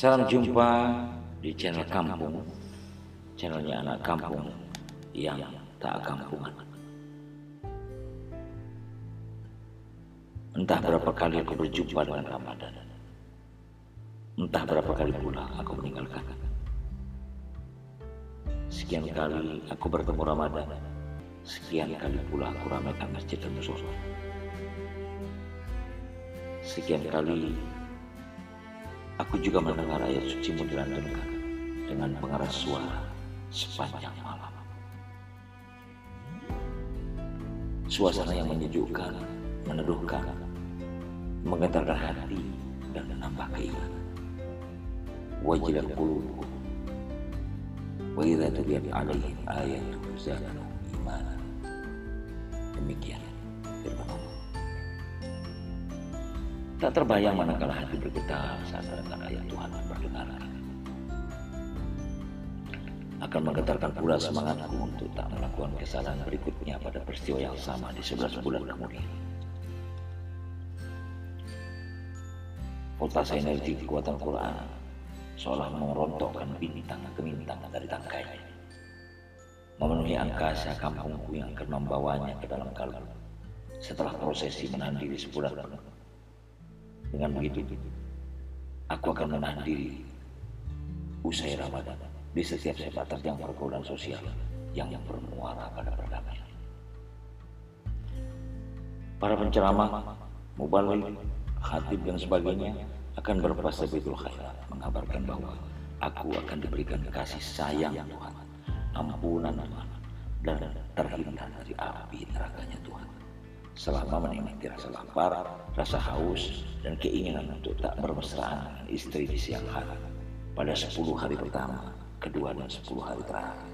Salam jumpa di channel kampung, channelnya anak kampung yang tak kampungan. Entah berapa kali aku berjumpa dengan Ramadan. Entah berapa kali pula aku meninggalkan. Sekian kali aku bertemu Ramadan. Sekian kali pula aku ramaikan masjid dan musola. Sekian kali aku juga mendengar ayat sucimu dilantunkan dengan pengeras suara sepanjang malam. Suasana yang menyejukkan, meneduhkan, menggetarkan hati dan menambah keinginan. Wajilat qulubuhum wa idza tuliyat alaihim ayatuhu imanan. Demikian Tak terbayang manakala hati bergetar saat mendengar ayat Tuhan berdengarkan. Akan menggetarkan pula semangatku untuk tak melakukan kesalahan berikutnya pada peristiwa yang sama di 11 bulan kemudian. Voltase energi kekuatan Quran seolah merontokkan bintang ke bintang dari tangkainya. Memenuhi angkasa kampungku yang akan membawanya ke dalam kalbu. Setelah prosesi menahan diri sebulan penuh. Dengan begitu, aku akan menahan diri usai Ramadan di setiap sepak terjang pergaulan sosial yang bermuara pada perdamaian. Para penceramah, mubalik, khatib dan sebagainya akan berpuasa betul khairat mengabarkan bahwa aku akan diberikan kasih sayang Tuhan, ampunan Tuhan, dan terhindar dari api nerakanya Tuhan selama menikmati rasa lapar, rasa haus, dan keinginan untuk tak bermesraan dengan istri di siang hari pada 10 hari pertama, kedua, dan 10 hari terakhir.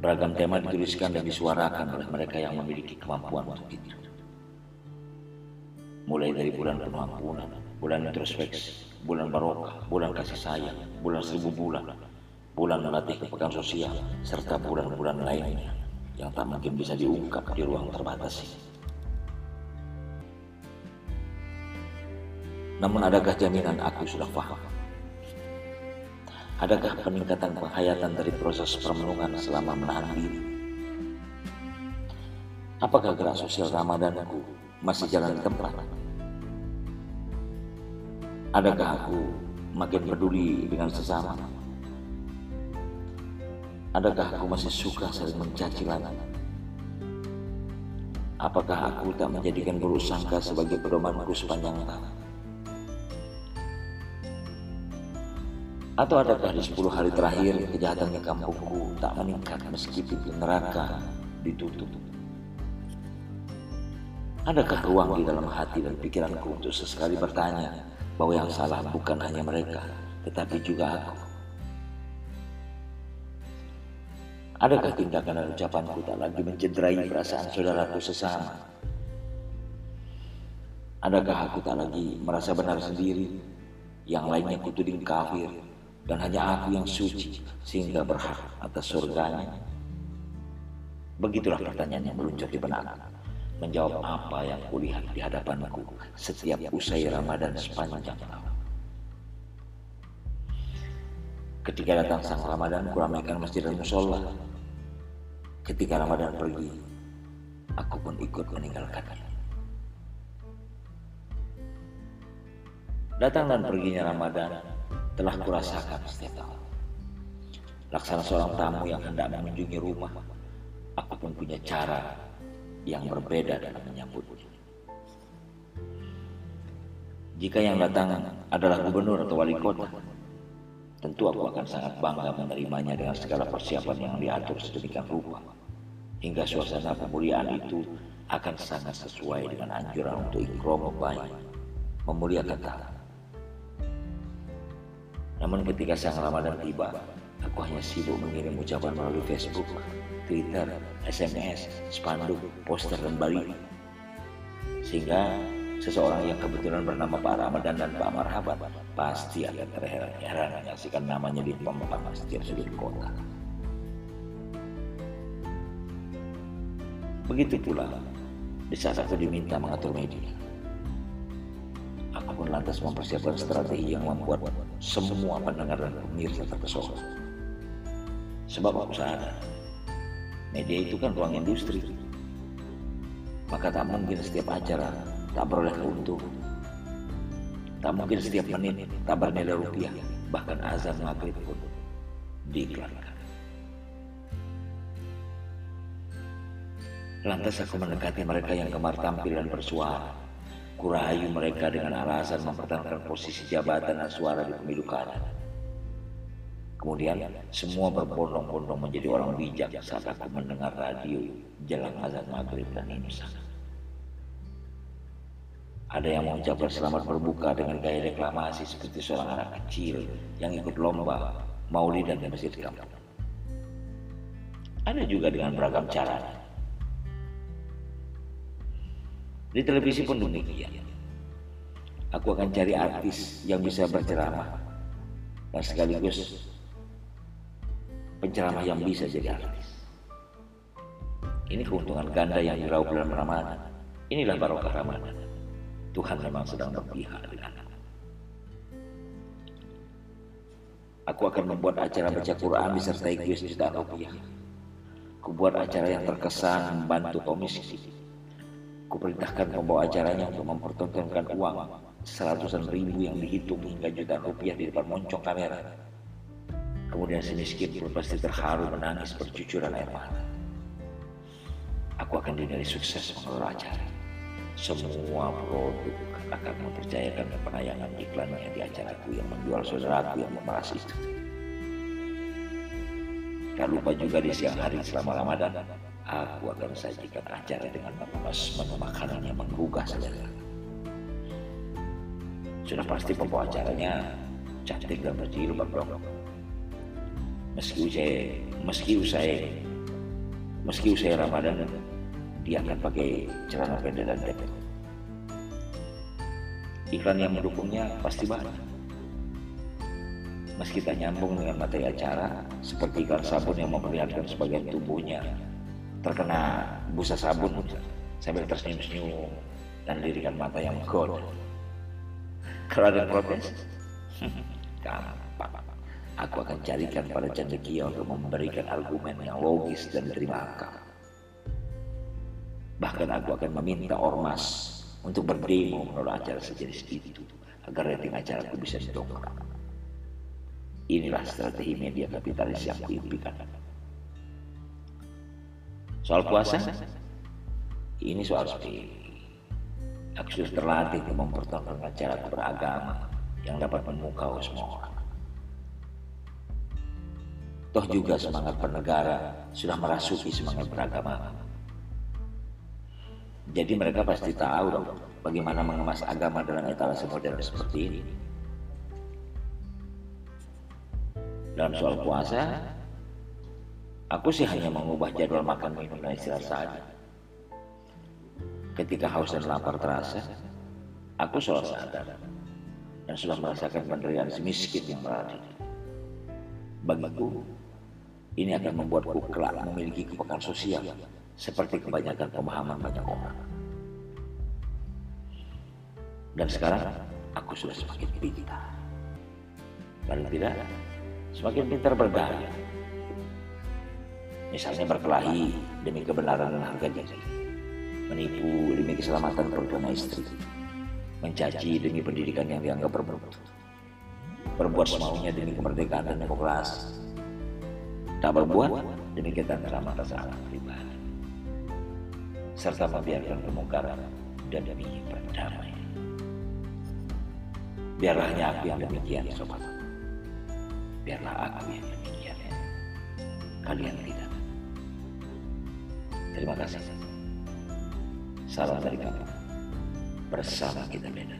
Beragam tema dituliskan dan disuarakan oleh mereka yang memiliki kemampuan untuk itu. Mulai dari bulan penuh ampunan, bulan introspeksi, bulan barokah, bulan kasih sayang, bulan seribu bulan, bulan melatih kepekaan sosial, serta bulan-bulan lainnya yang tak mungkin bisa diungkap di ruang terbatas ini. Namun adakah jaminan aku sudah paham? Adakah peningkatan penghayatan dari proses permenungan selama menahan diri? Apakah gerak sosial Ramadanku masih jalan di tempat? Adakah aku makin peduli dengan sesama? Adakah aku masih suka saling mencaci lagi? Apakah aku tak menjadikan buruk sangka sebagai pedomanku sepanjang tahun? Atau adakah di 10 hari terakhir kejahatan di kampungku tak meningkat meski pintu neraka ditutup? Adakah ruang di dalam hati dan pikiranku untuk sesekali bertanya bahwa yang salah bukan hanya mereka, tetapi juga aku? Adakah tindakan dan ucapanku tak lagi mencederai perasaan saudaraku sesama? Adakah aku tak lagi merasa benar sendiri, yang lainnya kutuding kafir, dan hanya aku yang suci sehingga berhak atas surganya? Begitulah pertanyaan yang meluncur di benakku, menjawab apa yang kulihat di hadapanku setiap usai Ramadan sepanjang tahun. Ketika datang sang Ramadan, kuramaikan masjid dan musola, Ketika Ramadan pergi, aku pun ikut meninggalkannya. Datang dan perginya Ramadan telah kurasakan setiap tahun. Laksana seorang tamu yang hendak mengunjungi rumah, aku pun punya cara yang berbeda dalam menyambutnya. Jika yang datang adalah gubernur atau wali kota, tentu aku akan sangat bangga menerimanya dengan segala persiapan yang diatur sedemikian rupa. Hingga suasana pemuliaan itu akan sangat sesuai dengan anjuran untuk ikrom baik, memuliakan Ta'ala. Namun ketika sang Ramadan tiba, aku hanya sibuk mengirim ucapan melalui Facebook, Twitter, SMS, spanduk, poster, dan balik. Sehingga seseorang yang kebetulan bernama Pak Ramadan dan Pak Marhaban pasti akan terheran-heran menyaksikan namanya di papan masjid sudut kota. Begitu pula di saat aku diminta mengatur media. Aku pun lantas mempersiapkan strategi yang membuat semua pendengar dan pemirsa terpesona. Sebab aku sadar, media itu kan ruang industri. Maka tak mungkin setiap acara tak beroleh keuntungan. Tak mungkin setiap menit tak bernilai rupiah, bahkan azan maghrib pun diiklankan. Lantas aku mendekati mereka yang gemar tampil dan bersuara. Kurayu mereka dengan alasan mempertahankan posisi jabatan dan suara di pemilu kada. Kemudian semua berbondong-bondong menjadi orang bijak saat aku mendengar radio jelang azan maghrib dan imsak. Ada yang mengucapkan selamat berbuka dengan gaya reklamasi seperti seorang anak kecil yang ikut lomba maulidan di masjid kampung. Ada juga dengan beragam cara Di televisi pun demikian. Aku akan cari artis yang bisa berceramah dan sekaligus penceramah yang bisa jadi artis. Ini keuntungan ganda yang diraup dalam Ramadan. Inilah barokah Ramadan. Tuhan memang sedang berpihak dengan Aku akan membuat acara baca Quran disertai kuis jutaan rupiah. Aku buat acara yang terkesan membantu kaum miskin Kuperintahkan pembawa acaranya untuk mempertontonkan uang seratusan ribu yang dihitung hingga jutaan rupiah di depan moncong kamera. Kemudian si miskin pun pasti terharu menangis bercucuran air mata. Aku akan dinilai sukses mengelola acara. Semua produk akan mempercayakan penayangan iklannya di acaraku yang menjual saudaraku yang memeras itu. Tak lupa juga di siang hari selama Ramadan, Aku akan sajikan acara dengan mengemas menu makanan yang menggugah selera. Sudah pasti pembawa acaranya cantik dan berjilbab dong. Meski usai, meski usai, meski usai Ramadan, dia akan pakai celana pendek dan depet. Iklan yang mendukungnya pasti banyak. Meski tak nyambung dengan materi acara, seperti iklan sabun yang memperlihatkan sebagian tubuhnya terkena busa sabun sambil tersenyum-senyum dan lirikan mata yang god. Kalau ada protes, gampang. Aku akan carikan pada cendekia untuk memberikan argumen yang logis dan diterima akal. Bahkan aku akan meminta ormas untuk berdemo menolak acara sejenis itu agar rating acara itu bisa didongkrak. Inilah strategi media kapitalis yang kuimpikan. Soal puasa, ini soal sepele. Aku sudah terlatih untuk mempertontonkan cara beragama yang dapat memukau semua orang. Toh juga semangat bernegara sudah merasuki semangat beragama. Jadi mereka pasti tahu dong bagaimana mengemas agama dalam etalase modern seperti ini. Dalam soal puasa, Aku sih hanya mengubah jadwal makan minum dan istirahat saja. Ketika haus dan lapar terasa, aku selalu sadar dan sudah merasakan penderitaan si miskin yang berada. Bagiku, ini akan membuatku kelak memiliki kepekaan sosial seperti kebanyakan pemahaman banyak orang. Dan sekarang aku sudah semakin pintar. Paling tidak, semakin pintar berdaya Misalnya berkelahi demi kebenaran dan harga diri. Menipu demi keselamatan keluarga istri. Mencaci demi pendidikan yang dianggap bermutu. Berbuat semaunya demi kemerdekaan dan demokrasi. Tak berbuat demi ketentraman rasa alam pribadi. Serta membiarkan kemungkaran dan demi perdamaian. Biarlah hanya aku yang demikian, sobat. Biarlah aku yang demikian. Kalian tidak. Terima kasih. Salam dari kamu. Bersama kita beda.